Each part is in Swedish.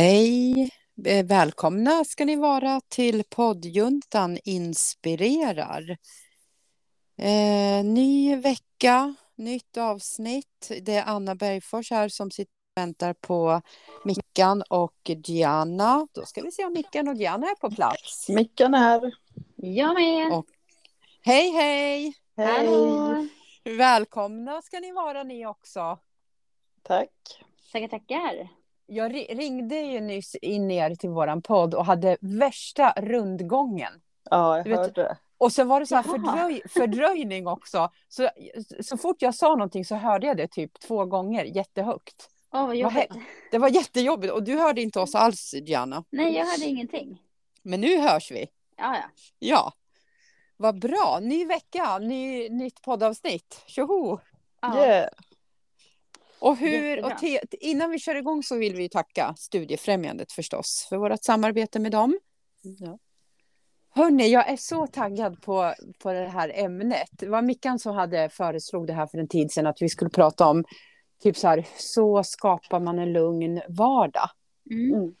Hej! Eh, Välkomna ska ni vara till poddjuntan inspirerar. Eh, ny vecka, nytt avsnitt. Det är Anna Bergfors här som sitter och väntar på Mickan och Diana. Då ska vi se om Mickan och Diana är på plats. Mickan är här. Jag med. Och- Hej, hej! Hallå. Välkomna ska ni vara ni också. Tack. Tackar, tackar. Jag ri- ringde ju nyss in er till våran podd och hade värsta rundgången. Ja, jag hörde det. Och så var det så här fördröj, fördröjning också. Så, så fort jag sa någonting så hörde jag det typ två gånger jättehögt. Åh, vad Vad jobbigt. Det var jättejobbigt och du hörde inte oss alls Diana. Nej, jag hörde ingenting. Men nu hörs vi. Ja, ja. Ja. Vad bra. Ny vecka, ny, nytt poddavsnitt. Tjoho! ja. Yeah. Och, hur, och te, innan vi kör igång så vill vi tacka Studiefrämjandet förstås för vårt samarbete med dem. Ja. Hörni, jag är så taggad på, på det här ämnet. Det var Mickan som hade föreslog det här för en tid sedan att vi skulle prata om typ så här, så skapar man en lugn vardag. Mm. Mm.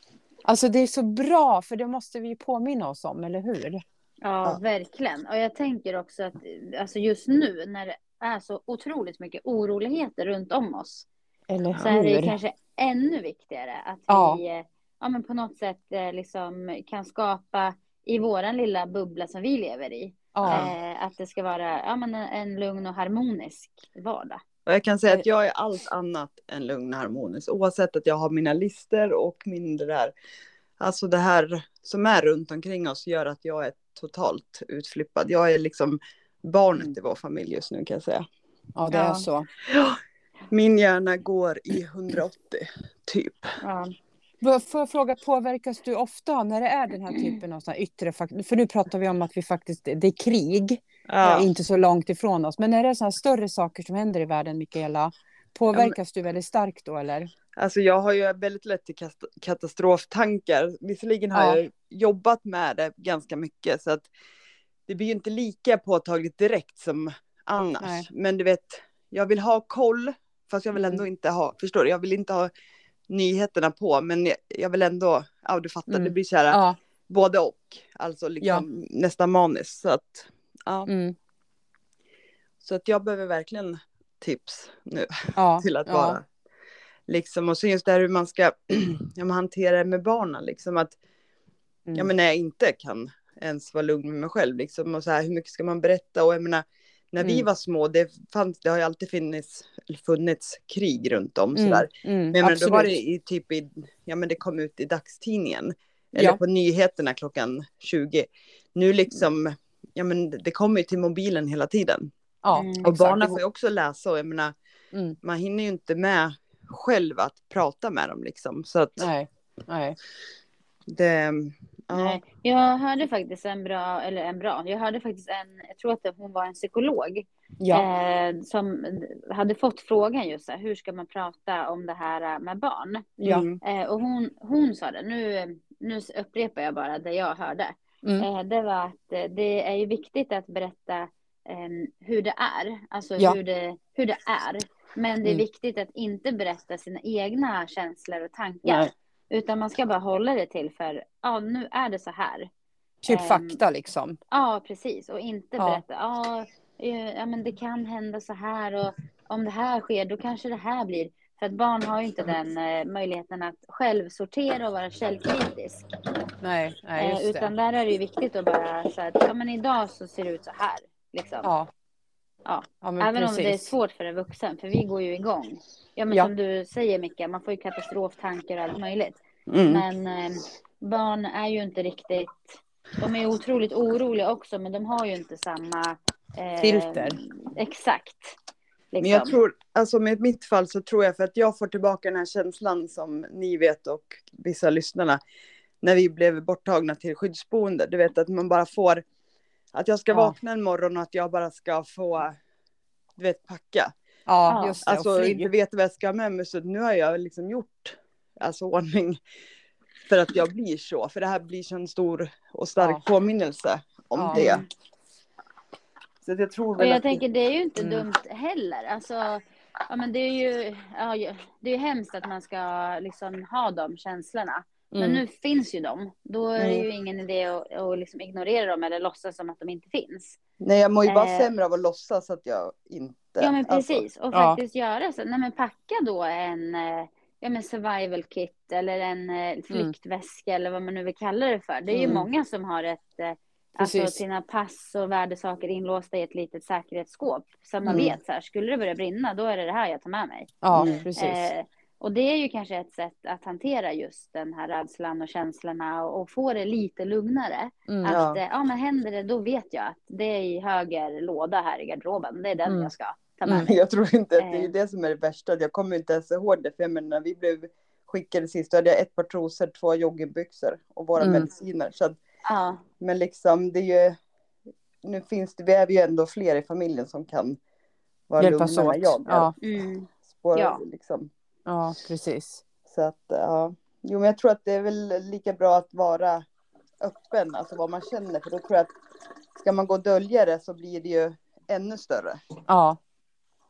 Alltså det är så bra, för det måste vi ju påminna oss om, eller hur? ja, Ja. verkligen. Och jag tänker också att alltså just nu när det är så otroligt mycket oroligheter runt om oss Eller så är det hur? kanske ännu viktigare att Ja. vi eh, ja, men på något sätt eh, liksom kan skapa i våran lilla bubbla som vi lever i. Ja. Eh, att det ska vara ja, men en, en lugn och harmonisk vardag. Och jag kan säga att jag är allt annat än lugn och harmonisk. Oavsett att jag har mina lister och min det där. Alltså det här som är runt omkring oss gör att jag är totalt utflippad. Jag är liksom barnet i vår familj just nu kan jag säga. ja, det är Ja. så. Min hjärna går i 180 typ. Ja. Vad- Får jag fråga, påverkas du ofta när det är den här typen av yttre faktorer? För nu pratar vi om att vi faktiskt, det är krig, Ja. inte så långt ifrån oss. Men när det är såna här större saker som händer i världen, Mikaela, påverkas du väldigt starkt då eller? Alltså jag har ju väldigt lätt till katastroftankar. Visserligen har Ja. jag jobbat med det ganska mycket så att det blir ju inte lika påtagligt direkt som annars. Nej. Men du vet, jag vill ha koll fast jag vill ändå Mm. inte ha, förstår du, jag vill inte ha nyheterna på men jag, jag vill ändå, ja du fattar, Mm. det blir så här Ja. både och. Alltså liksom nästan maniskt så att, ja. Mm. Så att jag behöver verkligen tips nu. ja. till att ja. vara. Liksom, och så just det här hur man ska ja, hantera det med barnen. Liksom, att, Mm. ja, men när jag inte kan ens vara lugn med mig själv. Liksom, och så här, hur mycket ska man berätta? Och jag menar, när vi Mm. var små, det, fanns, det har ju alltid funnits, funnits krig runt om. Mm. Sådär. Mm. Men, menar, då var det i, typ i, ja men det kom ut i dagstidningen. Eller Ja. på nyheterna klockan 20. Nu liksom, ja men det kommer ju till mobilen hela tiden. Ja, Mm. Och barnen får ju också läsa och jag menar, Mm. man hinner ju inte med själv att prata med dem liksom. Så att Nej. Nej. det. Nej, jag hörde faktiskt en bra, eller en bra, jag hörde faktiskt en, jag tror att hon var en psykolog, Ja. eh, som hade fått frågan just så här, hur ska man prata om det här med barn? Ja. Eh, och hon, hon sa det, nu, nu upprepar jag bara det jag hörde. Mm. Eh, det var att eh, det är ju viktigt att berätta eh, hur det är, alltså Ja. hur, det, hur det är. Men det är Mm. viktigt att inte berätta sina egna känslor och tankar. Nej. Utan man ska bara hålla det till för, ja nu är det så här. Typ Ehm, fakta liksom. Ja, precis. Och inte Ja. berätta, ja, eh, ja men det kan hända så här och om det här sker då kanske det här blir. För att barn har ju inte den eh, möjligheten att själv sortera och vara källkritisk. Nej, nej Eh, just utan det. där är det ju viktigt att bara så att, ja men idag så ser det ut så här. Liksom. Ja. Ja. ja men Även precis. om det är svårt för en vuxen, för vi går ju igång. Ja men Ja. som du säger Micke, man får ju katastroftankar och allt möjligt. Mm. Men eh, barn är ju inte riktigt... De är otroligt oroliga också, men de har ju inte samma... Eh, Filter. Exakt. Liksom. Men jag tror, alltså med mitt fall så tror jag för att jag får tillbaka den här känslan som ni vet och vissa lyssnarna. När vi blev borttagna till skyddsboende. Du vet att man bara får, att jag ska Ja. vakna en morgon och att jag bara ska få, du vet packa. Ja, just det. Alltså och inte vet vad jag ska ha med mig. Så nu har jag liksom gjort alltså, ordning för att jag blir så. För det här blir så en stor och stark Ja. påminnelse om Ja. det. Så jag tror Och väl jag att tänker det är ju inte Mm. dumt heller. Alltså, Ja, men det är ju ja, det är hemskt att man ska liksom ha de känslorna. Men Mm. nu finns ju de. Då är det Mm. ju ingen idé att, att liksom ignorera dem eller låtsas som att de inte finns. Nej, jag mår ju bara Eh. sämre av att låtsas att jag inte... Ja, men alltså, precis. Och ja. faktiskt göra så. Nej, men packa då en eh, ja, men survival kit eller en eh, flyktväska eller vad man nu vill kalla det för. Det är ju Mm. många som har ett, eh, alltså sina pass och värdesaker inlåsta i ett litet säkerhetsskåp. Så man Mm. vet så här, skulle det börja brinna, då är det det här jag tar med mig. Ja, Mm. precis. Eh, och det är ju kanske ett sätt att hantera just den här rädslan och känslorna och, och få det lite lugnare. Mm. Att Ja. ja. ja, men händer det, då vet jag att det är i höger låda här i garderoben. Det är den Mm. jag ska ta med Mm. mig. Jag tror inte att det är Eh. det som är det värsta. Jag kommer inte ens ihåg det. För jag menar, när vi blev skickade sist, då hade jag ett par trosor, två joggingbyxor och våra Mm. mediciner. Så att, Ja, men liksom, det är ju... Nu finns det, vi är ju ändå fler i familjen som kan vara Hjälpas lugna åt. jag är. Ja, mm. Spåra, Ja. liksom. Ja, precis. Så att, ja. Jo, men jag tror att det är väl lika bra att vara öppen, alltså vad man känner. För då tror jag att ska man gå och dölja det så blir det ju ännu större. Ja,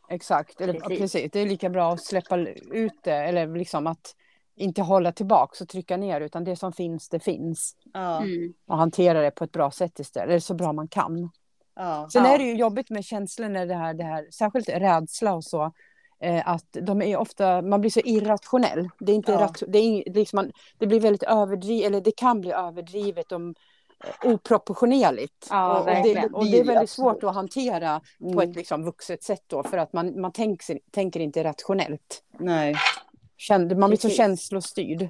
exakt. Eller, Precis. precis. Det är lika bra att släppa ut det, eller liksom att inte hålla tillbaka och trycka ner, utan det som finns, det finns. Ja. Mm. Och hantera det på ett bra sätt istället, eller så bra man kan. Ja. Sen Ja. är det ju jobbigt med känslor när det här, det här särskilt rädsla och så. Eh, att de är ofta, man blir så irrationell. Det, är inte Ja. det, är, liksom, man, det blir väldigt överdrivet, eller det kan bli överdrivet och eh, oproportionerligt. Ja, och, det, och det är väldigt svårt att hantera på Mm. ett liksom, vuxet sätt då, för att man, man tänker, tänker inte rationellt. Nej. Kände, man blir så känslostyrd.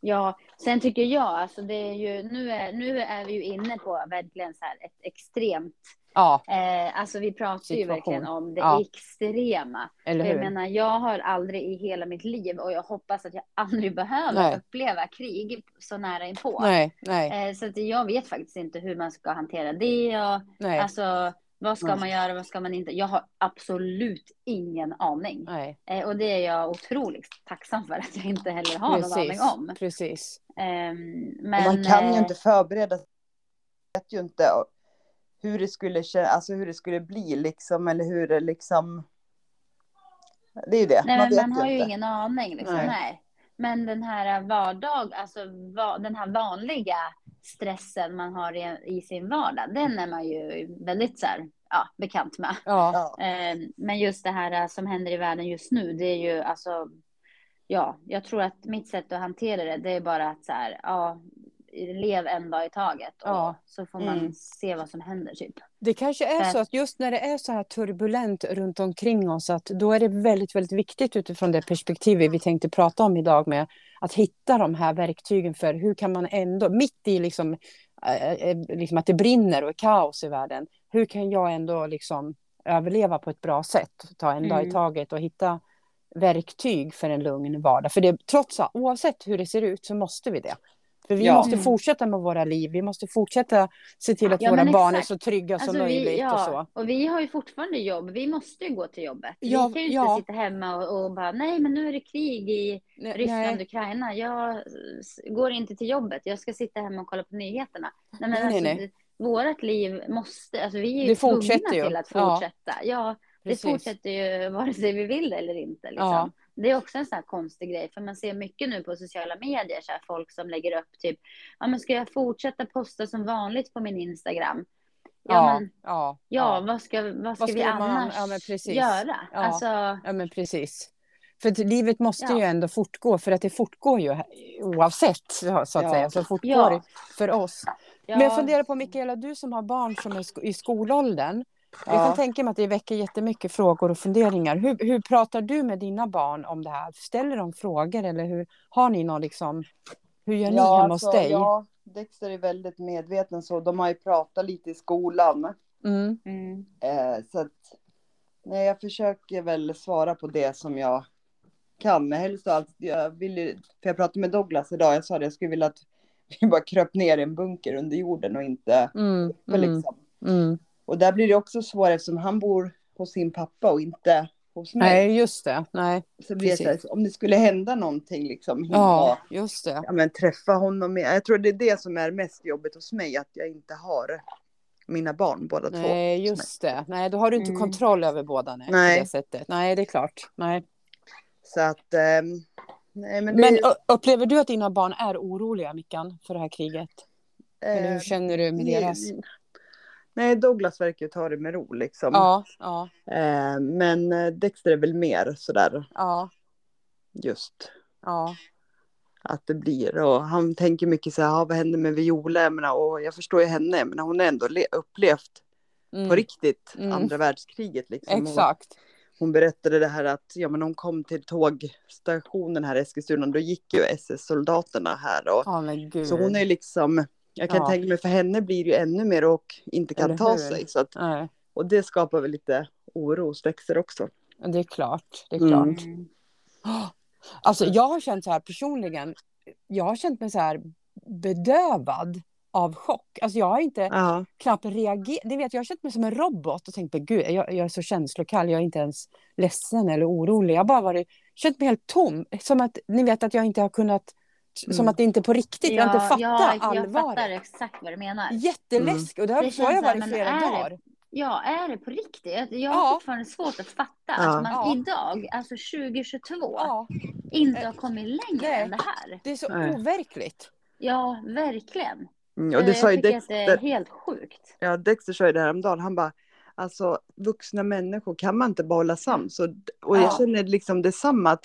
Ja, sen tycker jag, alltså det är ju, nu är, nu är vi ju inne på verkligen så här ett extremt, Ja, eh, alltså vi pratar ju Situation. verkligen om det Ja. extrema. eller Jag hur? menar, jag har aldrig i hela mitt liv och jag hoppas att jag aldrig behöver Nej. uppleva krig så nära inpå. Nej, nej, Eh, så att jag vet faktiskt inte hur man ska hantera det och nej. alltså vad ska Nej. man göra, vad ska man inte? Jag har absolut ingen aning. nej. Eh, och det är jag otroligt tacksam för att jag inte heller har någon aning Precis, om. precis. Ehm, Och men, man kan ju eh, inte förbereda sig. Man vet ju inte hur det skulle, alltså hur det skulle bli liksom, eller hur det liksom... Det är ju det, Nej, man man har ju inte. ingen aning. Liksom. Nej. Nej. Men den här vardag, alltså va, den här vanliga stressen man har i, i sin vardag, den är man ju väldigt så här, ja, bekant med. Ja. Eh, Men just det här som händer i världen just nu, det är ju alltså, ja, jag tror att mitt sätt att hantera det, det är bara att så här, ja, lev en dag i taget och Ja. så får man Mm. se vad som händer typ. Det kanske är så att just när det är så här turbulent runt omkring oss att då är det väldigt, väldigt viktigt utifrån det perspektivet vi tänkte prata om idag med att hitta de här verktygen för hur kan man ändå, mitt i liksom, eh, eh, liksom att det brinner och är kaos i världen, hur kan jag ändå liksom överleva på ett bra sätt, ta en dag i Mm. taget och hitta verktyg för en lugn vardag. För det, trots allt, oavsett hur det ser ut så måste vi det. För vi Ja. måste Mm. fortsätta med våra liv, vi måste fortsätta se till att Ja, våra barn är så trygga som Alltså, möjligt vi, ja, och så. och vi har ju fortfarande jobb. Vi måste ju gå till jobbet. Ja, vi kan ju inte sitta hemma och, och bara, nej men nu är det krig i Nej, Ryssland, nej. Ukraina. Jag går inte till jobbet. Jag ska sitta hemma och kolla på nyheterna. Nej, men Nej, alltså, nej. Vårt liv måste, alltså vi är ju tvungna till att fortsätta. Ja, det Precis. fortsätter ju vare sig vi vill det eller inte. Liksom. Ja. Det är också en sån här konstig grej, för man ser mycket nu på sociala medier, så här, folk som lägger upp typ, ja men ska jag fortsätta posta som vanligt på min Instagram? Ja, Ja, men ja, Ja, ja. vad ska, vad ska ska vi man- annars ja, men precis. göra? Ja. Alltså, ja, men precis. För livet måste Ja. ju ändå fortgå, för att det fortgår ju oavsett, så att Ja. säga. Så fortgår Ja. för oss. ja, Men jag funderar på, Mikaela, du som har barn som är i skolåldern. Jag Ja. kan tänka mig att det väcker jättemycket frågor och funderingar. Hur, hur pratar du med dina barn om det här? Ställer de frågor eller hur har ni någon liksom, hur gör ni hemma hos dig? alltså, Ja, Dexter är väldigt medveten så. De har ju pratat lite i skolan. Mm, mm, Eh, så att, nej, jag försöker väl svara på det som jag kan. Men helst allt, jag vill ju- för jag pratade med Douglas idag, jag sa det, jag skulle vilja att vi bara kröp ner i en bunker under jorden och inte, mm, för mm, liksom. mm. Och där blir det också svårt eftersom han bor hos sin pappa och inte hos mig. Nej, just det. Nej. så blir det så om det skulle hända någonting liksom, Ja, just det. ja, men träffa honom. Jag tror det är det som är mest jobbigt hos mig, att jag inte har mina barn båda två. Nej, just det. Nej, då har du inte Mm. kontroll över båda. Nej, Nej. Det sättet. Nej, det är klart. Nej. Så att, ehm, nej men det, Men upplever du att dina barn är oroliga, Mickan, för det här kriget? Eller hur eh, känner du med deras? Nej, Douglas verkar ju ta det med ro liksom. Ja, ja, Eh, men eh, Dexter är väl mer sådär ja, just ja. att det blir. Och han tänker mycket så här, "Ja, vad händer med Viola? Jag menar, och jag förstår ju henne, men hon har ändå le- upplevt Mm, på riktigt Mm. andra världskriget. Liksom. Och Exakt. Hon berättade det här att ja, men hon kom till tågstationen här i Eskilstuna, då gick ju SS-soldaterna här. Och, gud. Så hon är liksom, jag kan Ja. tänka mig för henne blir det ju ännu mer och inte kan Eller ta hur? sig. Så att, Nej, och det skapar väl lite oro hos Dexter också. det är klart. Det är Mm. klart. Mm. Alltså, jag har känt så här personligen. Jag har känt mig så här bedövad av chock. Alltså, jag har inte Ja, knappt reagerat. Det vet, jag har känt mig som en robot och tänkt på gud, jag, jag är så känslokall. Jag är inte ens ledsen eller orolig. Jag har bara varit, känt mig helt tom. Som att ni vet att jag inte har kunnat, som Mm. att det inte är på riktigt. jag har inte fattat ja, jag allvaret. fattar exakt vad du menar. Jätteläskigt. Och det har Det så har jag varit i flera dagar. Ja, är det på riktigt? Jag jag Ja. har fortfarande svårt att fatta Ja. att man Ja. idag, alltså 2022, Ja, inte har kommit längre Nej. än det här. det är så Nej. overkligt. Ja, verkligen. mm, och det Eh, sa ju jag tycker att det är Dexter, helt sjukt. ja, Dexter sa ju det här om dagen. han bara, alltså vuxna människor kan man inte bara hålla sams. Och, och jag Ja. känner liksom detsamma, att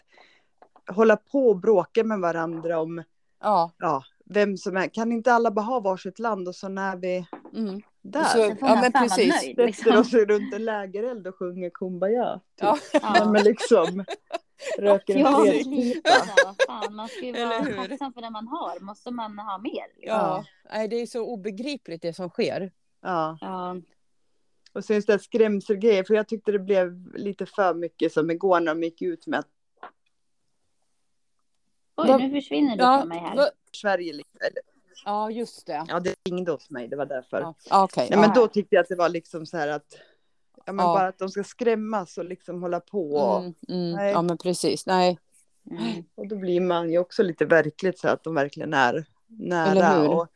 hålla på och bråka med varandra om Ja. ja, vem som är, kan inte alla bara ha varsitt land och så när vi Mm. där. Så- ja, men precis. nöjd. Sätter Liksom. oss runt en lägereld och sjunger Kumbaya. Typ. Ja. Ja. Men liksom röker en Ja. Fan, man ska ju vara tacksam för det man har. Måste man ha mer? Liksom. Ja. Nej, det är så obegripligt det som sker. Ja. Ja. Och sen just det skrämselgrejer, för jag tyckte det blev lite för mycket som igår när de gick ut med att Oj, nu försvinner du Ja, från mig här. Sverige, liksom- eller, ja just det. ja det ringde hos mig, det var därför. Ja. Okej. Nej, men då tyckte jag att det var liksom så här att, ja men Ja. bara att de ska skrämmas och liksom hålla på. Och, Mm, mm. Ja, men precis. Nej. Mm. och då blir man ju också lite verkligt så att de verkligen är Eller nära. hur? Och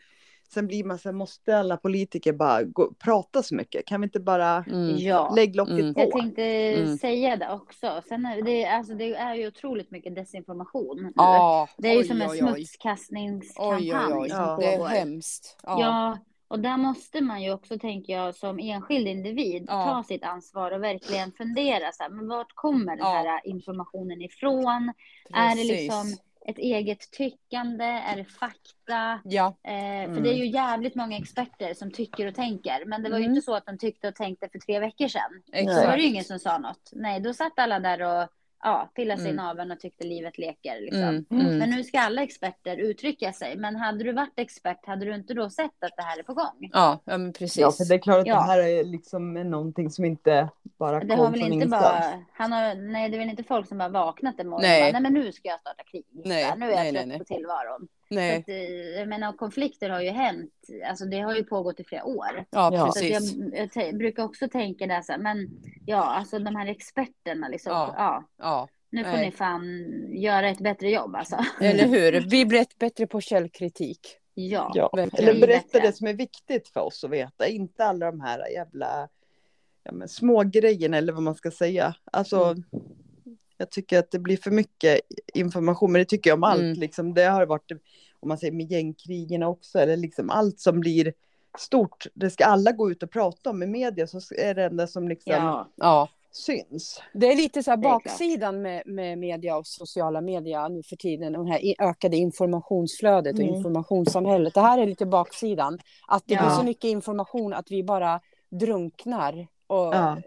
sen blir man så här, måste alla politiker bara gå, prata så mycket? Kan vi inte bara Mm. Ja. lägga locket Mm. på? Jag tänkte Mm. säga det också. Sen är det, alltså det är ju otroligt mycket desinformation nu. Ja, det är ju oj, som en oj, smutskastningskampanj Oj, oj, Ja. Det är hemskt. Ja. Ja. och där måste man ju också, tänker jag, som enskild individ Ja. ta sitt ansvar och verkligen fundera så här, men vart kommer den Ja. här informationen ifrån? Är det Precis. liksom ett eget tyckande? Är det fakta? Ja, Eh, Mm. För det är ju jävligt många experter som tycker och tänker. Men det var ju Mm. inte så att de tyckte och tänkte för tre veckor sedan. Så exakt. var det ju ingen som sa något. Nej, då satt alla där och ja, pillade sig i Mm. naveln och tyckte livet leker. Liksom. Mm, mm. Men nu ska alla experter uttrycka sig. Men hade du varit expert, hade du inte då sett att det här är på gång? Ja, ja, men precis. Ja, för det är klart att Ja. det här är liksom någonting som inte bara Det kom har väl från inte bara, han har, nej, det är väl inte folk som har vaknat en morgon Nej. bara, nej men nu ska jag starta krig. Nej, nu är jag nej, nej, trött nej. på tillvaron. Nej, att, jag menar, konflikter har ju hänt, alltså det har ju pågått i flera år. ja, precis. jag, jag brukar också tänka där så här, men ja, alltså de här experterna liksom, Ja. ja, Ja, nu får Nej. ni fan göra ett bättre jobb alltså. eller hur? Vi blir bättre på källkritik. Ja, Ja, eller berätta det som är viktigt för oss att veta, inte alla de här jävla ja, men små grejerna eller vad man ska säga. Alltså, Mm. jag tycker att det blir för mycket information, men det tycker jag om allt. Mm. Liksom, det har varit, om man säger med gängkrigen också, eller liksom allt som blir stort, det ska alla gå ut och prata om i media, så är det enda som liksom ja, Ja, syns. det är lite så här baksidan med, med media och sociala medier nu för tiden. Det här ökade informationsflödet och Mm. informationssamhället. Det här är lite baksidan. Att det Ja. blir så mycket information att vi bara drunknar. Och Ja.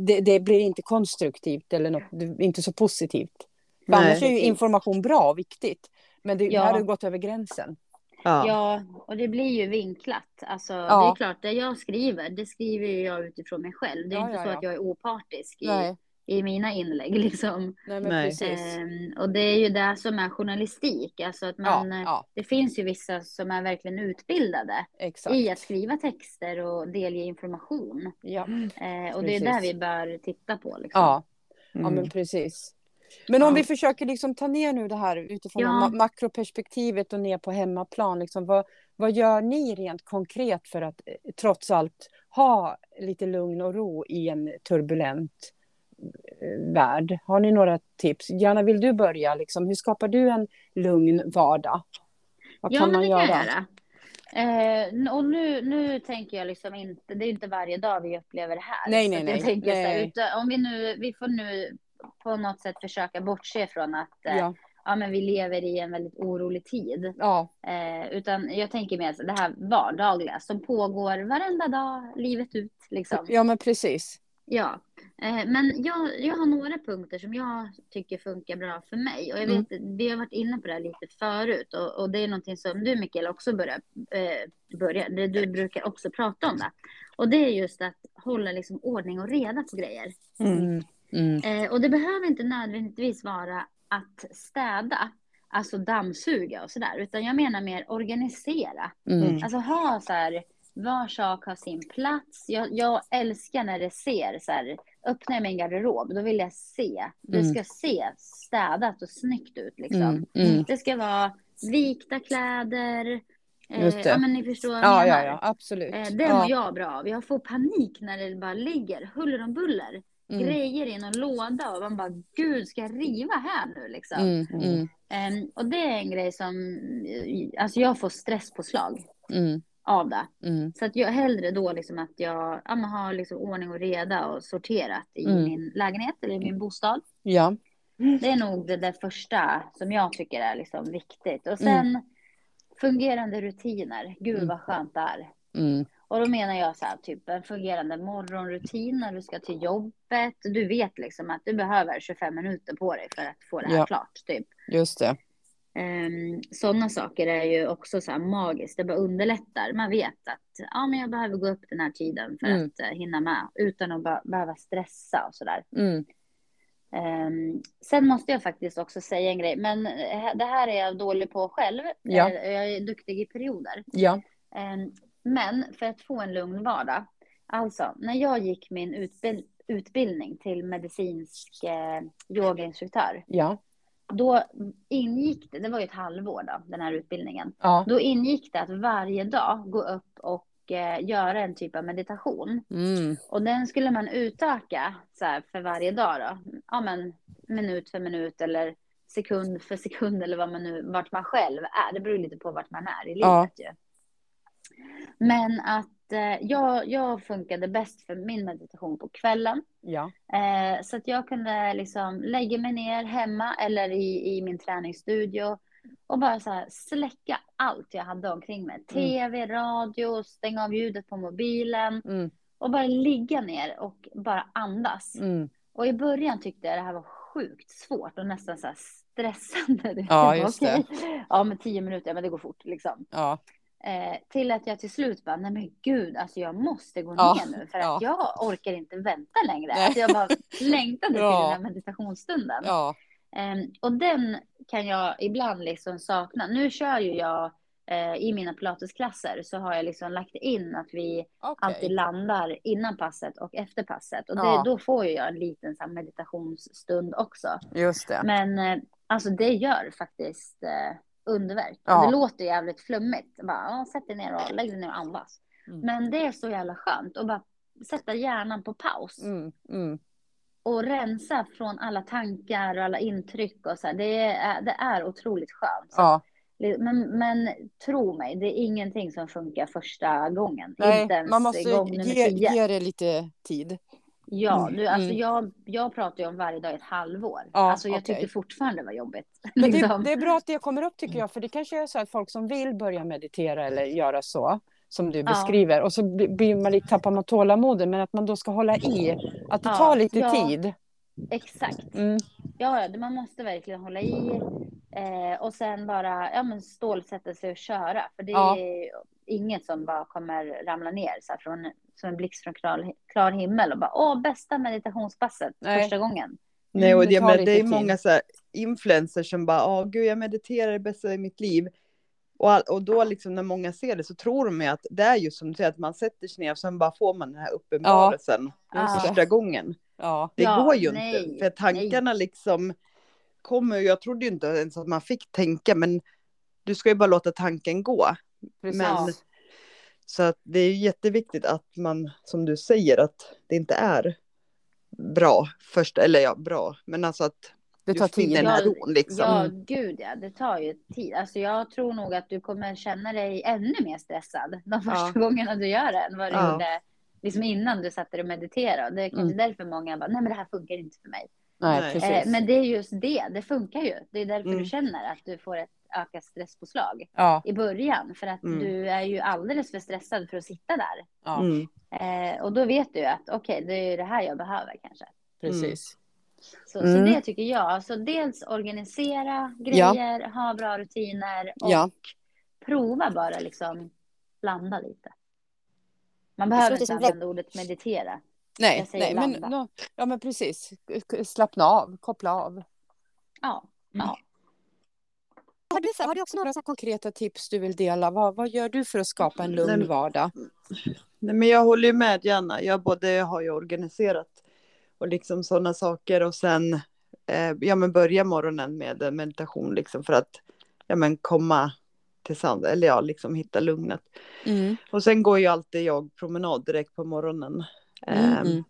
det, det blir inte konstruktivt eller något, inte så positivt. För Nej. annars är ju information bra och viktigt. Men det, Ja. här har ju gått över gränsen. Ja. ja, och det blir ju vinklat. Alltså, Ja. Det är klart, det jag skriver, det skriver ju jag utifrån mig själv. Det är Ja, inte ja, så ja. att jag är opartisk i, i mina inlägg. Liksom. nej men Nej. precis. Ehm, och det är ju det som är journalistik. Alltså att man, ja, ja, Det finns ju vissa som är verkligen utbildade exakt. i att skriva texter och delge information. Ja, Eh, och det är där vi bör titta på. Liksom. ja. Ja, Mm. men precis. Men om Ja. vi försöker liksom ta ner nu det här utifrån Ja. ma- makroperspektivet och ner på hemmaplan. Liksom, vad, vad gör ni rent konkret för att eh, trots allt ha lite lugn och ro i en turbulent eh, värld? Har ni några tips? Gärna vill du börja? Liksom? Hur skapar du en lugn vardag? Vad ja, kan man göra? kan. Eh, och nu, nu tänker jag liksom inte, det är inte varje dag vi upplever det här. Nej, nej, att jag nej, Så nej. här, utan, om vi nu, vi får nu på något sätt försöka bortse från att eh, ja. Ja, men vi lever i en väldigt orolig tid. ja, Eh, utan jag tänker mer det här vardagliga som pågår varenda dag, livet ut liksom. ja, men precis. Ja, eh, men jag, jag har några punkter som jag tycker funkar bra för mig. Och jag Mm. vet, vi har varit inne på det här lite förut och, och det är någonting som du Mikael också börjar, eh, börjar, det du brukar också prata om det. Och det är just att hålla liksom ordning och reda på grejer. Mm. Mm. Eh, och det behöver inte nödvändigtvis vara att städa, alltså dammsuga och sådär, utan jag menar mer organisera. Mm. Alltså ha så här, var sak har sin plats. Jag, jag älskar när det ser så här, öppnar jag min garderob, då vill jag se. Det Mm. ska se städat och snyggt ut liksom. Mm. Mm. Det ska vara vikta kläder. Eh, ja, men ni förstår vad jag Ja, menar. ja, ja, absolut. Eh, det mår ja. jag bra av. Jag får panik när det bara ligger huller om buller. Mm. Grejer i någon låda och man bara, gud, ska jag riva här nu liksom? Mm. Mm. Ehm, och det är en grej som, eh, alltså jag får stresspåslag Mm. av det. Mm. Så att jag hellre då liksom att jag ja, men har liksom ordning och reda och sorterat i Mm. min lägenhet eller i min bostad. Ja. Det är nog det där första som jag tycker är liksom viktigt. Och sen fungerande rutiner. Gud vad skönt det är. Mm. Och då menar jag så här, typ en fungerande morgonrutin när du ska till jobbet. Du vet liksom att du behöver 25 minuter på dig för att få det här Ja. klart. Typ. Just det. Um, Sådana saker är ju också så här magiskt. Det bara underlättar. Man vet att ja, men jag behöver gå upp den här tiden för Mm. att uh, hinna med utan att be- behöva stressa och sådär. Mm. Um, sen måste jag faktiskt också säga en grej, men eh, det här är jag dålig på själv. Ja. Eh, Jag är duktig i perioder. Ja. Um, men för att få en lugn vardag. Alltså, när jag gick min utbild- utbildning till medicinsk eh, yogainstruktör. Ja. Då ingick det, det var ju ett halvår då, den här utbildningen. Ja. Då ingick det att varje dag gå upp och eh, göra en typ av meditation. Mm. Och den skulle man utöka så här, för varje dag då. Ja men minut för minut eller sekund för sekund eller vad man nu, vart man själv är. Det beror lite på vart man är i livet Ja. ju. Men att eh, jag, jag funkade bäst för min meditation på kvällen. Ja. Eh, så att jag kunde liksom lägga mig ner hemma eller i, i min träningsstudio och bara så här släcka allt jag hade omkring mig. Tv, radio, stänga av ljudet på mobilen Mm. och bara ligga ner och bara andas. Mm. Och i början tyckte jag det här var sjukt svårt och nästan så stressande. Ja, just det. Ja, men tio minuter, ja, men det går fort liksom. Ja. Eh, till att jag till slut bara, nej men gud, alltså jag måste gå Ja, ner nu för att ja. jag orkar inte vänta längre. Alltså jag bara längtade Ja. till den här meditationsstunden. Ja. Eh, och den kan jag ibland liksom sakna. Nu kör ju jag eh, i mina pilatesklasser så har jag liksom lagt in att vi Okej. alltid landar innan passet och efter passet. Och det, då får ju jag en liten så meditationsstund också. Just det. Men eh, alltså det gör faktiskt eh, underverk. Ja. Det låter jävligt flummigt. Bara, sätt dig ner och lägg dig ner och andas. Mm. Men det är så jävla skönt att bara sätta hjärnan på paus. Mm. Mm. Och rensa från alla tankar och alla intryck och så här. Det är, det är otroligt skönt. Ja. men, men tro mig, det är ingenting som funkar första gången. Nej, man måste ge, ge det lite tid. Ja, Mm, du, alltså mm. jag, jag pratar ju om varje dag i ett halvår. Ja, alltså jag okej. tyckte fortfarande det var jobbigt. Men det, Liksom. det är bra att det kommer upp tycker jag, för det kanske är så att folk som vill börja meditera eller göra så, som du Ja. beskriver, och så bli- blir man lite, tappar man tålamodet, men att man då ska hålla i, att det Ja, tar lite ja. tid. Exakt. Mm. Ja, ja, man måste verkligen hålla i eh, och sen bara ja, men stålsätta sig och köra. För det Ja. är inget som bara kommer ramla ner så här, från, som en blixt från klar, klar himmel och bara åh, bästa meditationspasset Nej. första gången. Nej, och Mm, det det, men det är många så här influencers som bara, åh gud jag mediterar det bästa i mitt liv. Och, all, och då liksom när många ser det så tror de ju att det är just som du säger att man sätter sig ner och sen bara får man den här uppenbarelsen Ja. första gången. Ja. Det Ja, går ju nej, inte, för tankarna liksom kommer, jag trodde ju inte ens att man fick tänka, men du ska ju bara låta tanken gå. Precis. Men Ja. Så att det är jätteviktigt att man, som du säger, att det inte är bra först, eller ja, bra, men alltså att Det tar tid. Ja, ron liksom. Ja, gud ja, det tar ju tid. Alltså jag tror nog att du kommer känna dig ännu mer stressad de första Ja. gångerna du gör det än vad du Ja. gjorde liksom innan du satte dig och mediterade. Det är kanske Mm. därför många bara, nej men det här funkar inte för mig. Nej. Eh, men det är just det, det funkar ju. Det är därför Mm. du känner att du får ett ökat stresspåslag Ja, i början. För att Mm. du är ju alldeles för stressad för att sitta där. ja Mm. Eh, och då vet du att okej, det är det här jag behöver kanske. precis. Så, Mm. så det tycker jag. Alltså dels organisera grejer, ha bra rutiner och Ja. prova bara liksom blanda lite. Man behöver inte som använda ordet meditera. Nej, Jag säger nej men, nå- ja, men precis. Slappna av, koppla av. Ja, ja. Har du, har du också några Några konkreta tips du vill dela? Vad, vad gör du för att skapa en lugn Nej, vardag? Nej, men jag håller ju med Janna. Jag både har ju organiserat och liksom sådana saker och sen eh, ja, men börja morgonen med meditation liksom för att ja, men komma till sand eller ja, liksom hitta lugnet. Mm. Och sen går ju alltid jag promenad direkt på morgonen. Eh, mm.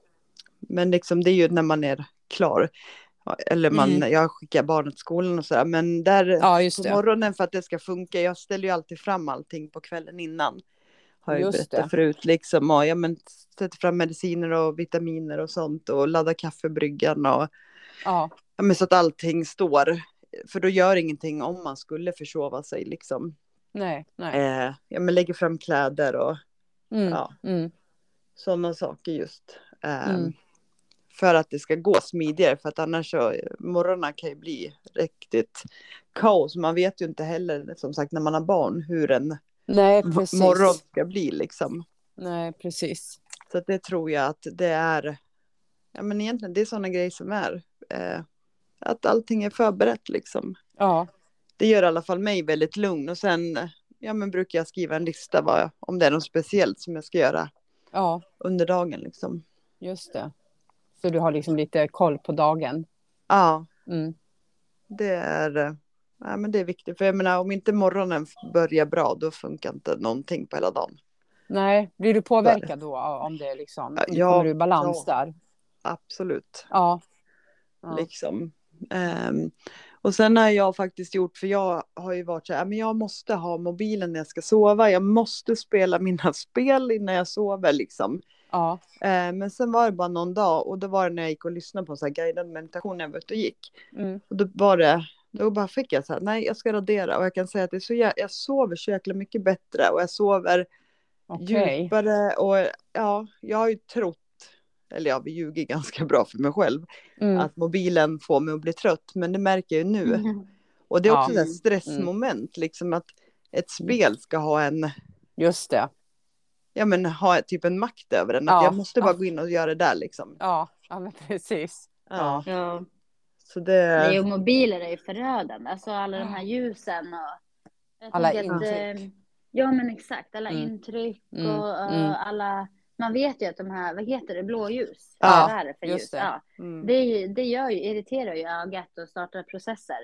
Men liksom det är ju när man är klar. Eller man, Mm. jag skickar barnet till skolan och sådär. Men där Ja, på morgonen för att det ska funka. Jag ställer ju alltid fram allting på kvällen innan. Har jag berättat det. förut. Liksom, och, ja, men, sätter fram mediciner och vitaminer och sånt. Och laddar kaffebryggan. Och, Ja, ja, men, så att allting står. För då gör ingenting om man skulle försova sig. Liksom. nej, nej. Eh, ja, men lägger fram kläder och Mm. ja, Mm. sådana saker just. Eh. För att det ska gå smidigare. För att annars så morgnarna kan ju bli riktigt kaos. Man vet ju inte heller som sagt när man har barn hur en Nej, precis. morgon ska bli liksom. Nej, precis. Så det tror jag att det är. Ja men egentligen det är sådana grejer som är. Eh, att allting är förberett liksom. Ja, Det gör i alla fall mig väldigt lugn. Och sen ja men brukar jag skriva en lista vad, om det är något speciellt som jag ska göra ja, under dagen liksom. just det. Så du har liksom lite koll på dagen. Ja. Mm. Det är, ja, men det är viktigt. För jag menar, om inte morgonen börjar bra, då funkar inte någonting på hela dagen. Nej, blir du påverkad då om det liksom, Ja, kommer du i balans ja. där? Absolut. Ja. ja. Liksom. Ehm, och sen har jag faktiskt gjort, för jag har ju varit så här, men jag måste ha mobilen när jag ska sova. Jag måste spela mina spel innan jag sover liksom. Ja. Ehm, men sen var det bara någon dag och då var det när jag gick och lyssnade på så här guidad meditation när jag var ute och gick. Mm. Och då var det, då bara fick jag så här, nej jag ska radera. Och jag kan säga att det är så jä- jag sover så jäkla mycket bättre och jag sover Okej. djupare. Och ja, jag har ju trott, eller jag ljuger ganska bra för mig själv, Mm. att mobilen får mig att bli trött. Men det märker jag ju nu. Mm. Och det är Ja. också ett stressmoment, liksom att ett Mm. spel ska ha en, Just det. Ja men ha typ en makt över en. Att Ja. jag måste bara Ja. gå in och göra det där liksom. Ja, ja men precis. Ja. Ja. Så det, Nej, och mobiler är ju förödande. Alltså alla de här ljusen och... Jag Alla tänker att, intryck. eh, Ja, men exakt. Alla Mm. intryck Mm, och eh, mm. alla... Man vet ju att de här, vad heter det, blåljus? Ja, vad är det för just ljus? det. Ja, mm. det, det gör ju, irriterar ju ögat och startar processer.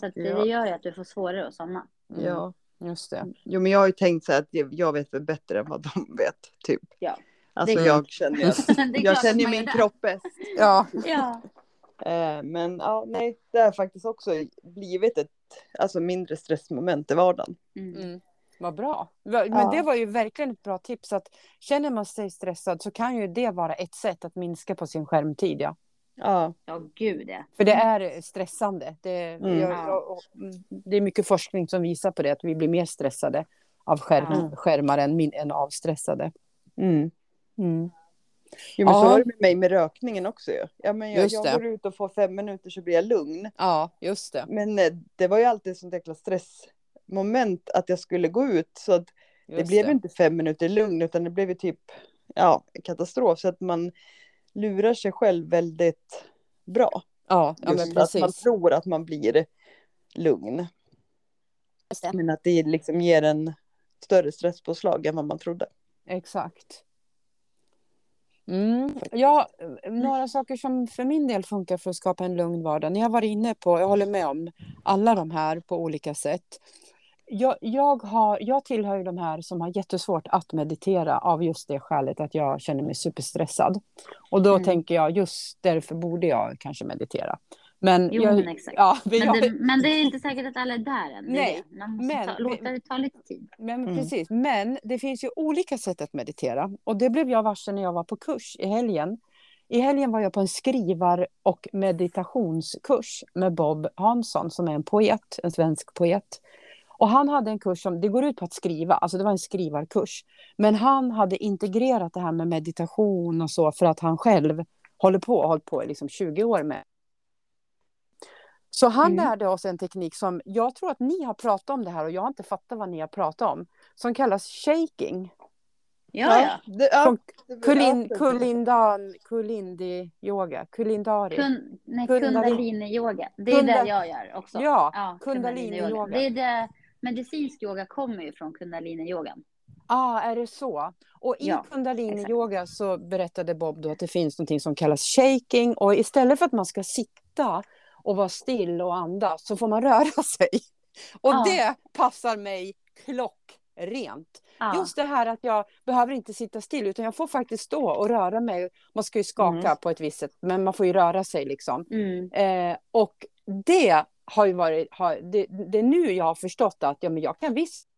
Så att det, Ja. det gör ju att du får svårare att somna. Mm. ja. Just det. Jo men jag har ju tänkt så här att jag- jag vet väl bättre än vad de vet, typ. Ja. Alltså Det- jag känner jag att känner ju min kropp bäst. Ja. Ja. Eh, men ja, nej, det har faktiskt också blivit ett alltså, mindre stressmoment i vardagen. Mm. Mm. Vad bra. Men Ja. det var ju verkligen ett bra tips. Att känner man sig stressad så kan ju det vara ett sätt att minska på sin skärmtid. Ja. Ja, Ja, gud ja. För det är stressande. Det, Mm. jag, Ja. jag, och- det är mycket forskning som visar på det. Att vi blir mer stressade av skärm, Ja. skärmar än, min- än avstressade. mm. Mm. Jo, men så Ja. var det med mig med rökningen också. Ja, men jag, jag det. går ut och får fem minuter så blir jag lugn. Ja, just det. Men eh, det var ju alltid ett sånt jäkla stressmoment att jag skulle gå ut. Så att det Just blev inte fem minuter lugn utan det blev ju typ ja, katastrof. Så att man lurar sig själv väldigt bra. Ja, ja men Just att man precis. tror att man blir lugn. Men att det liksom ger en större stresspåslag än vad man trodde. Exakt. Mm. Ja, några saker som för min del funkar för att skapa en lugn vardag. Ni har varit inne på, jag håller med om alla de här på olika sätt. Jag, jag, har, jag tillhör ju de här som har jättesvårt att meditera av just det skälet att jag känner mig superstressad. Och då Mm. tänker jag just därför borde jag kanske meditera. Men, Jo, jag, men exakt. Ja, men Men jag, det, men det är inte säkert att alla är där än. Nej, det. Man måste men- ta, låta det ta lite tid. Men Mm. precis, men det finns ju olika sätt att meditera och det blev jag varse när jag var på kurs i helgen. I helgen var jag på en skrivar och meditationskurs med Bob Hansson som är en poet, en svensk poet. Och han hade en kurs som, det går ut på att skriva, alltså det var en skrivarkurs. Men han hade integrerat det här med meditation och så för att han själv håller på, har hållit på i liksom 20 år med. Så han Mm. lärde oss en teknik som jag tror att ni har pratat om det här och jag har inte fattat vad ni har pratat om. Som kallas shaking. Ja, ja. Det, ja, Kulin, ja, kulindan, kulindi yoga, kulindari. Kun, nej, Kundalini- kundalini-yoga. Det är Kunda- det jag gör också. Ja, kundalini-yoga. kundalini-yoga. Det är det, medicinsk yoga kommer ju från kundalini-yogan. ah, är det så? Och i Ja, kundalini exakt. yoga så berättade Bob då att det finns något som kallas shaking och istället för att man ska sitta och vara still och andas så får man röra sig. Och Ja. det passar mig klockrent. Ja. Just det här att jag behöver inte sitta still utan jag får faktiskt stå och röra mig. Man ska ju skaka Mm. på ett visst sätt men man får ju röra sig liksom. Mm. Eh, och det har ju varit, har, det, det är nu jag har förstått att ja, men jag kan visst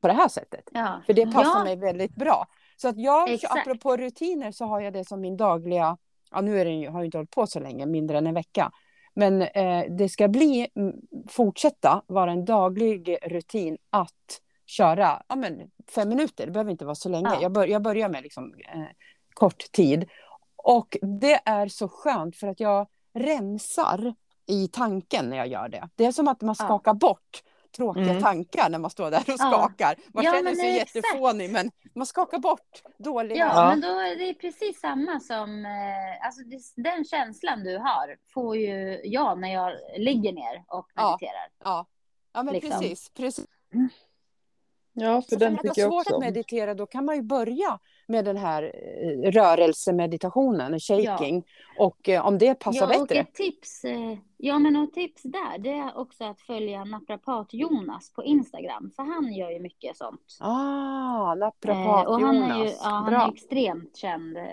på det här sättet. Ja. För det passar ja. mig väldigt bra. Så att jag, Exakt. apropå rutiner så har jag det som min dagliga, ja nu är ju- har jag inte hållit på så länge, mindre än en vecka. Men eh, det ska bli, mm, fortsätta vara en daglig rutin att köra ja, men fem minuter, det behöver inte vara så länge. Ja. Jag, bör, jag börjar med liksom, eh, kort tid. Och det är så skönt för att jag rensar i tanken när jag gör det. Det är som att man Ja. skakar bort tråkiga Mm. tankar när man står där och Ja. skakar. Man Ja, känner sig exakt. jättefånig men man skakar bort dåliga... Ja, Ja. men då är det precis samma som, eh, alltså den känslan du har får ju jag när jag ligger ner och Ja. mediterar. Ja, ja men Liksom. precis. precis. Ja, för Så den för att det tycker är jag svårt också att om. meditera då kan man ju börja med den här eh, rörelsemeditationen, shaking. Och eh, om det passar Ja, och bättre. ett tips, eh, ja men och tips där, det är också att följa naprapat Jonas på Instagram, för han gör ju mycket sånt. Ah, Eh, naprapat och han är ju Jonas. ja, han är Bra. ju extremt känd eh,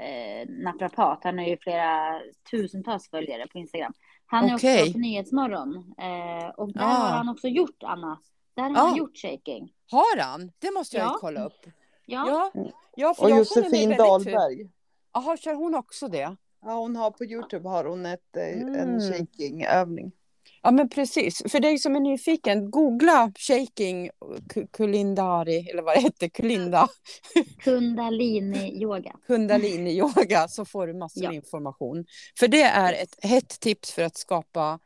naprapat. Han har ju flera tusentals följare på Instagram. Han är också på Nyhetsmorgon. Eh, och där Ah. har han också gjort, Anna. Där har Ah. han gjort shaking. Har han? Det måste jag ju Ja. kolla upp. Ja, Ja, ja för Och Josefin Dahlberg. Jaha, kör hon också det? Ja, hon har på Youtube har hon ett, eh, Mm. en shakingövning. Ja men precis, för dig som är nyfiken, googla shaking ku- kulindari, eller vad det heter, kulinda, kundalini-yoga. kundalini yoga så får du massor Ja. information. För det är ett hett tips för att skapa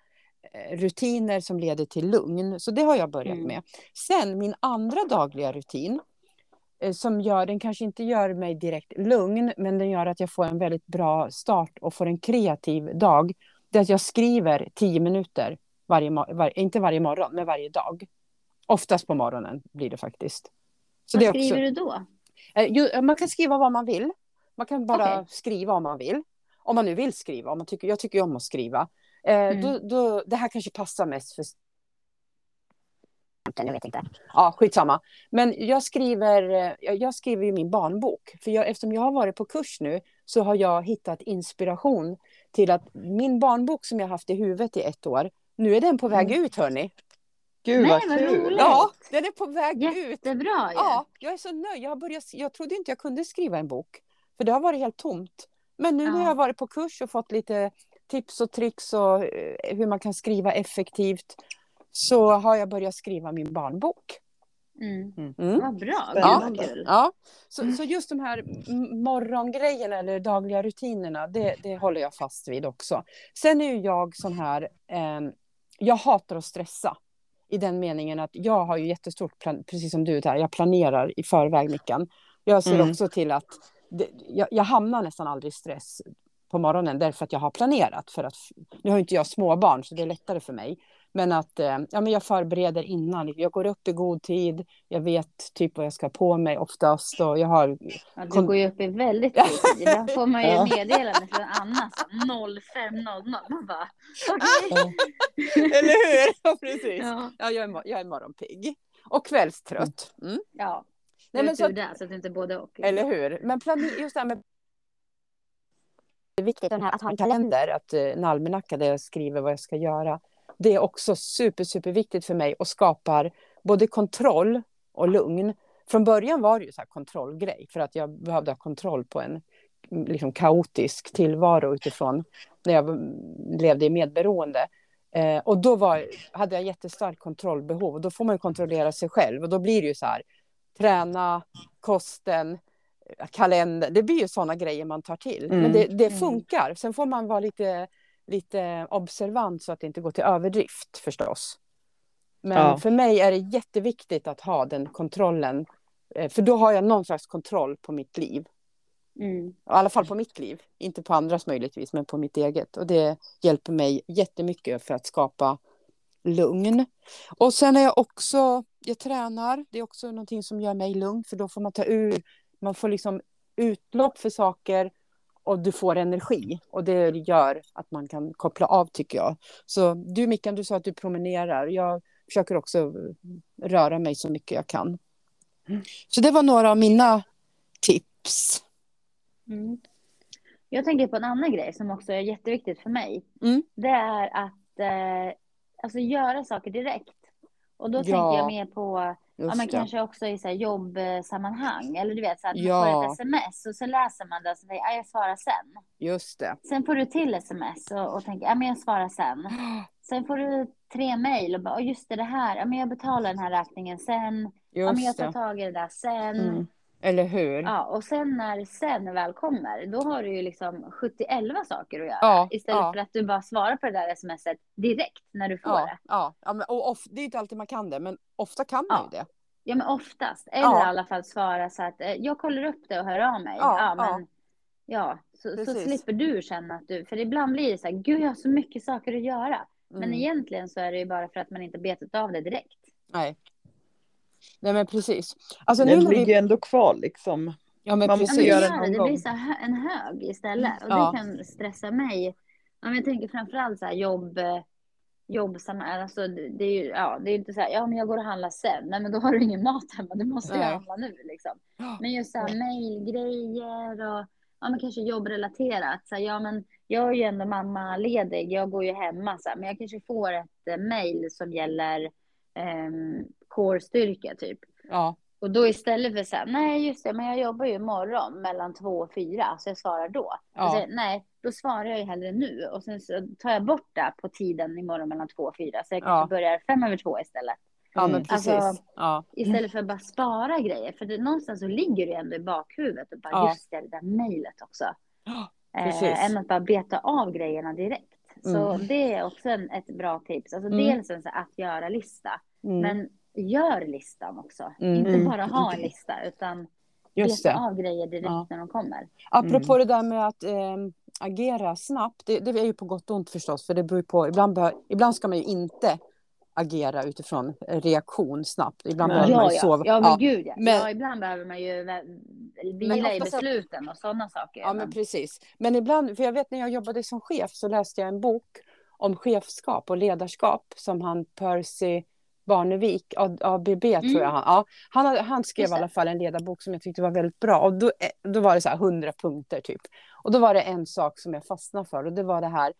rutiner som leder till lugn. Så det har jag börjat Mm. med. Sen min andra dagliga rutin eh, som gör, den kanske inte gör mig direkt lugn, men den gör att jag får en väldigt bra start och får en kreativ dag. Det är att jag skriver tio minuter, varje, var, inte varje morgon, men varje dag. Oftast på morgonen blir det faktiskt. Så Vad det skriver också, du då? Eh, ju- Man kan skriva vad man vill. Man kan bara Okej. skriva om man vill. Om man nu vill skriva. Om man tycker, jag tycker ju om att skriva. Eh, Mm. då, då, det här kanske passar mest för Jag vet inte. Ja, skitsamma. Men jag skriver, eh, jag, skriver ju min barnbok. För jag, eftersom jag har varit på kurs nu så har jag hittat inspiration till att min barnbok som jag haft i huvudet i ett år, nu är den på väg Mm. ut hörni. Gud Nej, vad vad kul! roligt. Ja, den är på väg ut. Jättebra. Ja, jag är så nöjd. Jag, har börjat, jag trodde inte jag kunde skriva en bok. För det har varit helt tomt. Men nu när Ja. jag har varit på kurs och fått lite tips och tricks och eh, hur man kan skriva effektivt så har jag börjat skriva min barnbok. Mm. Mm. Vad bra, Ja. kul. Ja, så, så just de här morgongrejerna eller dagliga rutinerna, det, det håller jag fast vid också. Sen är ju jag sån här, ehm, jag hatar att stressa. I den meningen att jag har ju jättestort, plan, precis som du, här, jag planerar i förväg Mickan. Jag ser Mm. också till att det, jag, jag hamnar nästan aldrig i stress på morgonen därför att jag har planerat. För att, nu har inte jag småbarn så det är lättare för mig. Men att eh, ja, men jag förbereder innan. Jag går upp i god tid. Jag vet typ vad jag ska ha på mig oftast. Och jag har... Ja, du går ju upp i väldigt god tid. Ibland får man ju Ja. meddelande från Anna som 05.00. Man bara, okej. Ja. Eller hur? Ja, precis. Ja. Ja, jag, är, jag är morgonpigg. Och kvällstrött. Mm. Ja, Nej, men så är att, tur det, så att inte både och. eller hur? Men plane- just det här med är viktigt den här, att ha en kalender, att, eh, en almanacka där jag skriver vad jag ska göra. Det är också super, super viktigt för mig och skapar både kontroll och lugn. Från början var det ju så kontrollgrej för att jag behövde ha kontroll på en mm, liksom, kaotisk tillvaro utifrån när jag mm, levde i medberoende. Eh, och då var, hade jag jättestarkt kontrollbehov och då får man kontrollera sig själv och då blir det ju så här träna, kosten, kalender. Det blir ju sådana grejer man tar till. Mm. Men det, det Mm. funkar. Sen får man vara lite, lite observant så att det inte går till överdrift förstås. Men Ja. för mig är det jätteviktigt att ha den kontrollen. Eh, För då har jag någon slags kontroll på mitt liv. Mm. I alla fall på mitt liv. Inte på andras möjligtvis, men på mitt eget. Och det hjälper mig jättemycket för att skapa lugn. Och sen är jag också, jag tränar. Det är också någonting som gör mig lugn. För då får man ta ur, man får liksom utlopp för saker. Och du får energi. Och det gör att man kan koppla av tycker jag. Så du Mickan, du sa att du promenerar. Jag försöker också röra mig så mycket jag kan. Så det var några av mina tips. Mm. Jag tänker på en annan grej som också är jätteviktigt för mig. Mm. Det är att eh, alltså göra saker direkt. Och då Ja, tänker jag mer på, ja, Just men det. kanske också i så här, jobbsammanhang. Eller du vet, så att man Ja. får ett sms och så läser man det och så tänker jag, "Ja, jag svarar sen. Just det. Sen får du till sms och, och tänker, ja men jag svarar sen. Sen får du tre mejl och bara, "Åh, just det, det här, ja men jag betalar den här räkningen sen. Ja men jag tar tag i det där sen. Mm. Eller hur? Ja, och sen när sen väl kommer, då har du ju liksom 71 saker att göra. Ja, istället ja. för att du bara svarar på det där smset direkt när du får Ja, det. ja. ja men, och of, det är inte alltid man kan det, men ofta kan man ju det. Ja, men oftast. Eller Ja. i alla fall svara så att eh, jag kollar upp det och hör av mig. Ja, men, ja. Så, så slipper du känna att du, för ibland blir det så här, gud jag har så mycket saker att göra. Men Mm. egentligen så är det ju bara för att man inte betat av det direkt. Nej. Nej, men precis. Alltså, nu Den ligger vi... ju ändå kvar liksom. Ja, men man måste Ja, men det, göra precis. det gör någon det. det gång. blir så hö- en hög istället. Och Ja. det kan stressa mig. Men jag tänker framförallt så här jobb, jobbsamma, alltså det är ju, ja, det är inte så här, ja men jag går och handlar sen. Nej men då har du ingen mat hemma, du måste ju handla nu liksom. Men just så här mejlgrejer och ja men kanske jobbrelaterat. Så här, ja men jag är ju ändå mammaledig, jag går ju hemma så här, men jag kanske får ett eh, mejl som gäller um, core-styrka typ. Ja, Och då istället för så här, nej just det, men jag jobbar ju imorgon mellan två och fyra, så jag svarar då. Ja. Jag, nej, då svarar jag ju hellre nu. Och sen så tar jag bort det på tiden imorgon mellan två och fyra, så jag kanske Ja. börjar fem över två istället. ja men Mm. precis. Alltså- ja. Istället för att bara spara grejer, för det, någonstans så ligger det ändå i bakhuvudet och bara, Ja. just det, det där mejlet också. Eh, precis. än att bara beta av grejerna direkt. Så Mm. det är också en, ett bra tips. Alltså Mm. dels en så att göra-lista, Mm. men gör listan också. Mm. Inte Mm. bara ha en lista, utan Just beta det. av grejer direkt Ja. när de kommer. Apropå Mm. det där med att eh, agera snabbt, det, det är ju på gott och ont förstås, för det beror på, ibland, bör, ibland ska man ju inte agera utifrån reaktion snabbt. Ibland behöver man Ja, ju ja. sova. ja, men gud ja. Men- ja. Ibland behöver man ju vila i besluten och sådana saker. Ja, men precis. Men ibland, för jag vet när jag jobbade som chef så läste jag en bok om chefskap och ledarskap som han Percy Barnevik, ABB tror jag han, ja, han, han skrev Mm. Just i alla fall en ledarbok som jag tyckte var väldigt bra. Och då, eh, då var det så här 100 punkter typ. Och då var det en sak som jag fastnade för och det var det här,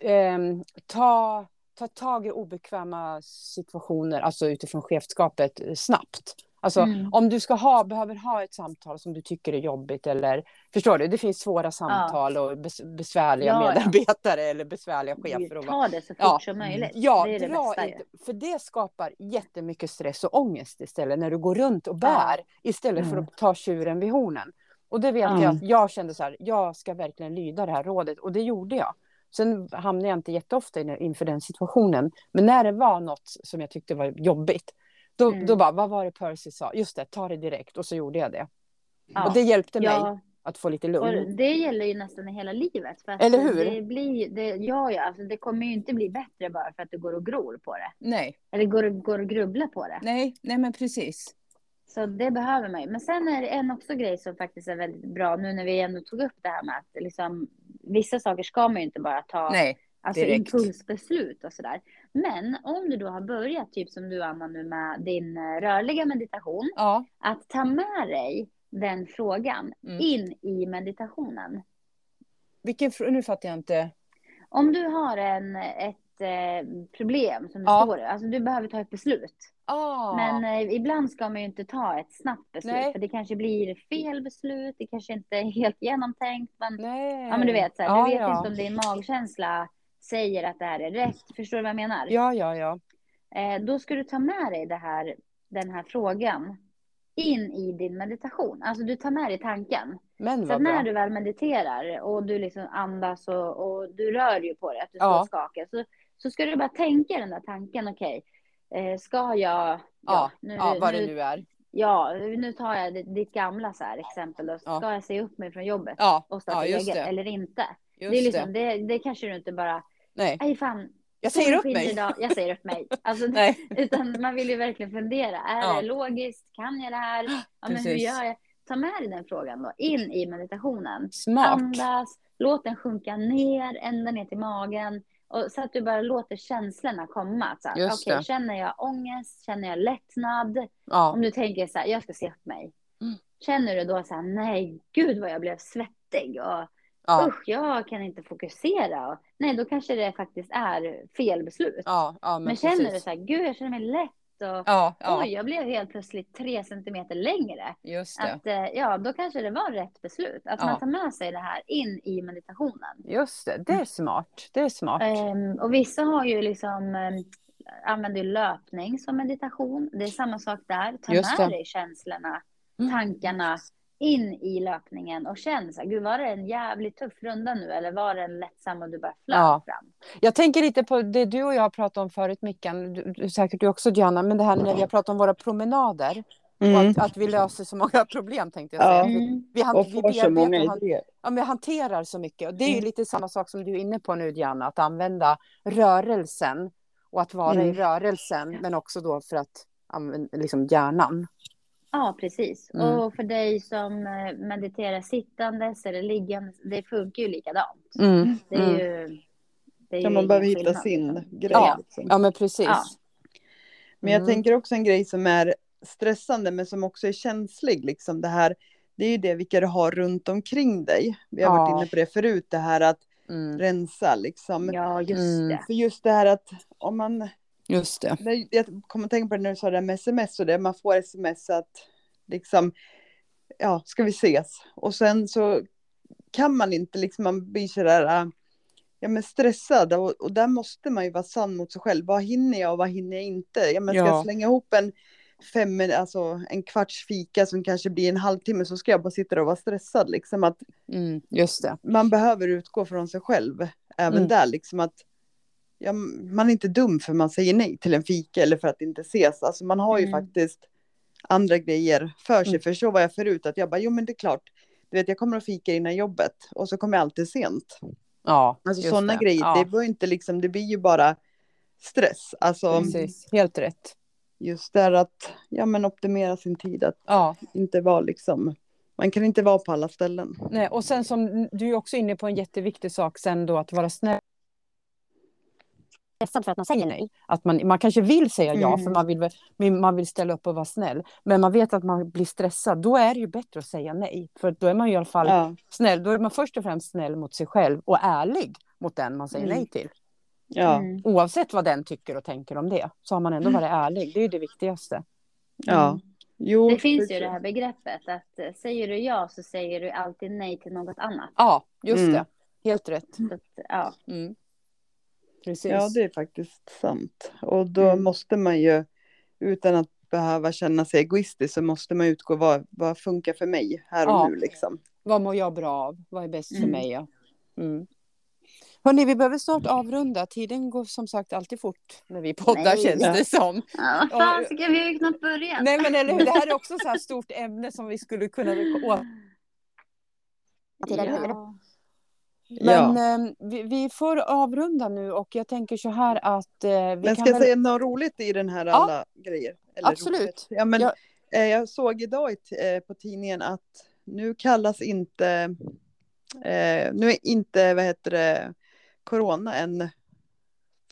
ehm, ta, ta tag i obekväma situationer, alltså utifrån chefskapet eh, snabbt. Alltså Mm. om du ska ha, behöver ha ett samtal som du tycker är jobbigt eller förstår du, det finns svåra samtal och bes, besvärliga Ja, ja. medarbetare eller besvärliga chefer. Och, Ta det så fort Ja. som möjligt. ja, det är det bästa inte, för det skapar jättemycket stress och ångest istället när du går runt och bär istället för Mm. att ta tjuren vid hornen. Och det vet Ja. jag jag kände så här, jag ska verkligen lyda det här rådet och det gjorde jag. Sen hamnade jag inte jätteofta in- inför den situationen. Men när det var något som jag tyckte var jobbigt, då, Mm. då bara, vad var det Percy sa? Just det, ta det direkt. Och så gjorde jag det. Ja. Och det hjälpte mig Ja, att få lite och lugn. det gäller ju nästan i hela livet. För Eller hur? Det, blir, det, ja, ja, alltså det kommer ju inte bli bättre bara för att du går och gror på det. Nej, Eller går, går och grubblar på det. nej, nej men precis. Så det behöver man ju. Men sen är det en också grej som faktiskt är väldigt bra nu när vi ändå tog upp det här med att liksom, vissa saker ska man ju inte bara ta Nej, Alltså Direkt. impulsbeslut och sådär. Men om du då har börjat, typ som du Anna nu med din eh, rörliga meditation, Ja. att ta med dig den frågan Mm. in i meditationen. Vilken fr- nu fattar jag inte. Om du har en, ett eh, problem som du Ja. står alltså du behöver ta ett beslut. Ah. Men eh, ibland ska man ju inte ta ett snabbt beslut, Nej. för det kanske blir fel beslut, det kanske inte är helt genomtänkt. Men, Nej. ja, men du vet, så här, Ja, du vet ja. inte om din magkänsla säger att det här är rätt. Förstår du vad jag menar? Ja, ja, ja. Eh, då ska du ta med dig det här, den här frågan in i din meditation. Alltså du tar med dig tanken. Men Så vad att när du väl mediterar och du liksom andas och, och du rör ju på det, att du står Ja. och skakar, så, så ska du bara tänka den där tanken, okej, eh, ska jag, Ja, nu, ja, vad det nu, nu är. ja, nu tar jag ditt, gamla så här exempel, då. ska Ja. jag säga upp mig från jobbet Ja, och starta ja eget eller inte? Just det, är det. liksom, det, det kanske du inte bara, Nej, nej fan, jag säger upp mig. Idag, jag säger upp mig. Alltså, utan man vill ju verkligen fundera. Är Ja. det logiskt? Kan jag det här? Ja, men hur gör jag? Ta med dig den frågan då in i meditationen. Smart. Andas, låt den sjunka ner, ända ner till magen. Och så att du bara låter känslorna komma. Så här, det. känner jag ångest? Känner jag lättnad? Ja. Om du tänker så här, jag ska se upp mig. Mm. Känner du då så här, nej gud vad jag blev svettig och Ja. usch, jag kan inte fokusera. Nej, då kanske det faktiskt är fel beslut. Ja, ja, men, Men, känner du precis. så här, gud jag känner mig lätt och Ja, ja, oj, jag blev helt plötsligt tre centimeter längre. just det. Att, eh, ja, då kanske det var rätt beslut. Att Ja. man tar med sig det här in i meditationen. Just det, det är smart. Det är smart. Ehm, och vissa har ju liksom um, använder löpning som meditation. Det är samma sak där. Ta Just med det. dig känslorna, Mm. tankarna in i löpningen och känn så här, gud var det en jävligt tuff runda nu eller var den lättsam och du bara flöt Ja. fram? Jag tänker lite på det du och jag har pratat om förut, Mickan. Du, du, säkert du också, Diana. Men det här när vi har pratat om våra promenader. Och Mm. att, att vi löser så många problem, tänkte jag Ja. säga. Mm. Vi, han, Och vi får så många idéer. Ja, men hanterar så mycket. Och det är ju Mm. lite samma sak som du är inne på nu, Diana. Att använda rörelsen. Och att vara i Mm. rörelsen. Men också då för att använda liksom hjärnan. Ja, precis. Mm. Och för dig som eh, mediterar sittandes eller liggandes, det funkar ju likadant. Mm. Det är Mm. ju... Det är Ja, man behöver hitta skillnad. sin grej. Ja. Liksom. Ja, men precis. Ja. Men jag Mm. tänker också en grej som är stressande men som också är känslig. Liksom det här, det är ju det vilka du har runt omkring dig. Vi har varit Ja. inne på det förut, det här att Mm. rensa liksom. Ja, just Mm. det. För just det här att om man, Just det. det- jag kommer att tänka på det när du sa det med sms och det, man får sms att liksom, ja, ska vi ses? Och sen så kan man inte liksom, man blir sådär, äh, ja men stressad och, och där måste man ju vara sann mot sig själv. Vad hinner jag och vad hinner jag inte? Ja men ska Ja. jag slänga ihop en fem, alltså en kvarts fika som kanske blir en halvtimme så ska jag bara sitta där och vara stressad liksom att Mm. Just det. man behöver utgå från sig själv även Mm. där liksom att ja, man är inte dum för man säger nej till en fika eller för att inte ses. Alltså man har ju Mm. faktiskt andra grejer för sig. Mm. För så var jag förut att jag bara, jo men det är klart, du vet jag kommer att fika innan jobbet och så kommer jag alltid sent. Ja, Alltså sådana grejer, Ja, det ju inte liksom, det blir ju bara stress. Alltså Precis, helt rätt. just där att, ja men optimera sin tid, att Ja, inte vara liksom, man kan inte vara på alla ställen. nej, och sen som du är också inne på en jätteviktig sak sen då att vara snäll. Stressad för att man säger nej. Att man, man kanske vill säga ja Mm. för man vill, man vill ställa upp och vara snäll. Men man vet att man blir stressad. Då är det ju bättre att säga nej. För då är man ju i alla fall Ja, snäll. Då är man först och främst snäll mot sig själv och ärlig mot den man säger Mm. nej till. ja, Mm. Oavsett vad den tycker och tänker om det. Så har man ändå varit ärlig. Det är ju det viktigaste. ja. Jo, Det finns precis. ju det här begreppet att eh, säger du ja så säger du alltid nej till något annat. Ja, just Mm. det. Helt rätt. Så ja. Mm. Precis. Ja, det är faktiskt sant. Och då Mm. måste man ju, utan att behöva känna sig egoistisk, så måste man utgå vad, vad funkar för mig här och Ja. nu liksom. Vad mår jag bra av? Vad är bäst för Mm. mig? Ja. Mm. Hörni, vi behöver snart avrunda. Tiden går som sagt alltid fort när vi poddar Nej. känns det som. Ja, vad fan ska vi ju knappt börjat. Nej men eller hur, det här är också så här stort ämne som vi skulle kunna... å- Tidigare. Ja. Men ja. eh, vi, vi får avrunda nu och jag tänker så här att eh, vi Men kan ska jag väl... säga något roligt i den här Ja. alla grejer? Eller Absolut. roligt. Ja, men, Ja. eh, jag såg idag i eh, på tidningen att nu kallas inte, eh, nu är inte, vad heter det, corona en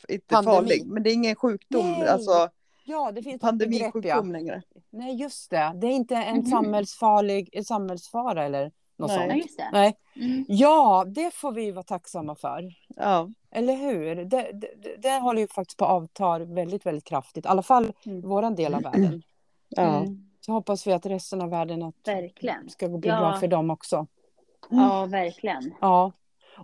inte Pandemi. farlig, men det är ingen sjukdom, Nej. alltså Ja, det finns begrepp, ja. pandemisjukdom längre. Nej, just det. Det är inte en Mhm. samhällsfarlig samhällsfara eller något Nej. Ja, sånt. det. Nej. Mm. Ja, det får vi vara tacksamma för. Ja, Eller hur? Det, det, det- håller ju faktiskt på att avta väldigt, väldigt kraftigt. I alla fall Mm. vår del av världen. ja. Mm. Så hoppas vi att resten av världen att Verkligen. ska bli Ja. bra för dem också. Ja, verkligen. Ja.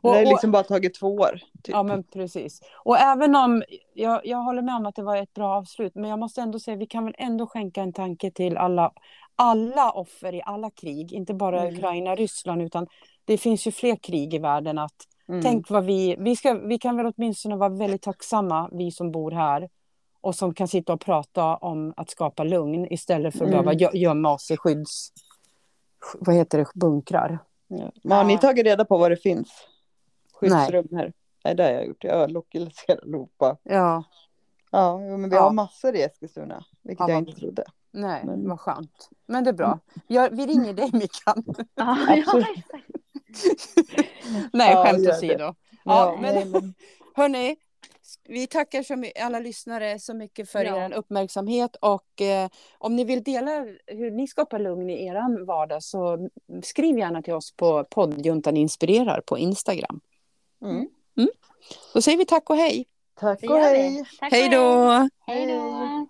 Och, det har liksom bara tagit två år. Typ. ja, men precis. Och även om, jag, jag håller med om att det var ett bra avslut, men jag måste ändå säga, vi kan väl ändå skänka en tanke till alla, alla offer i alla krig, inte bara Mm. Ukraina, Ryssland, utan det finns ju fler krig i världen. Att, Mm. Tänk vad vi, vi, ska, vi kan väl åtminstone vara väldigt tacksamma, vi som bor här, och som kan sitta och prata om att skapa lugn istället för att Mm. behöva gö- gömma oss i skydds... Vad heter det? Bunkrar. Ja. Men har ni Ja. tagit reda på vad det finns? Skyddsrum här? Nej, det har jag gjort. Jag har lokaliserat allihopa. Ja, Ja, men vi Ja. har massor i Eskilstuna, vilket Ja, jag inte trodde. Nej, Men- vad skönt. Men det är bra. Jag, vi ringer dig, ja, exakt. Nej, Ja, skämt åsido. Ja, Ja, men nej, men- hörni, vi tackar så alla lyssnare så mycket för Ja. er uppmärksamhet och eh, om ni vill dela hur ni skapar lugn i er vardag så skriv gärna till oss på poddjuntan inspirerar på Instagram. Mm. Då säger vi tack och hej. Tack och hej! Tack Hej då! Hej då!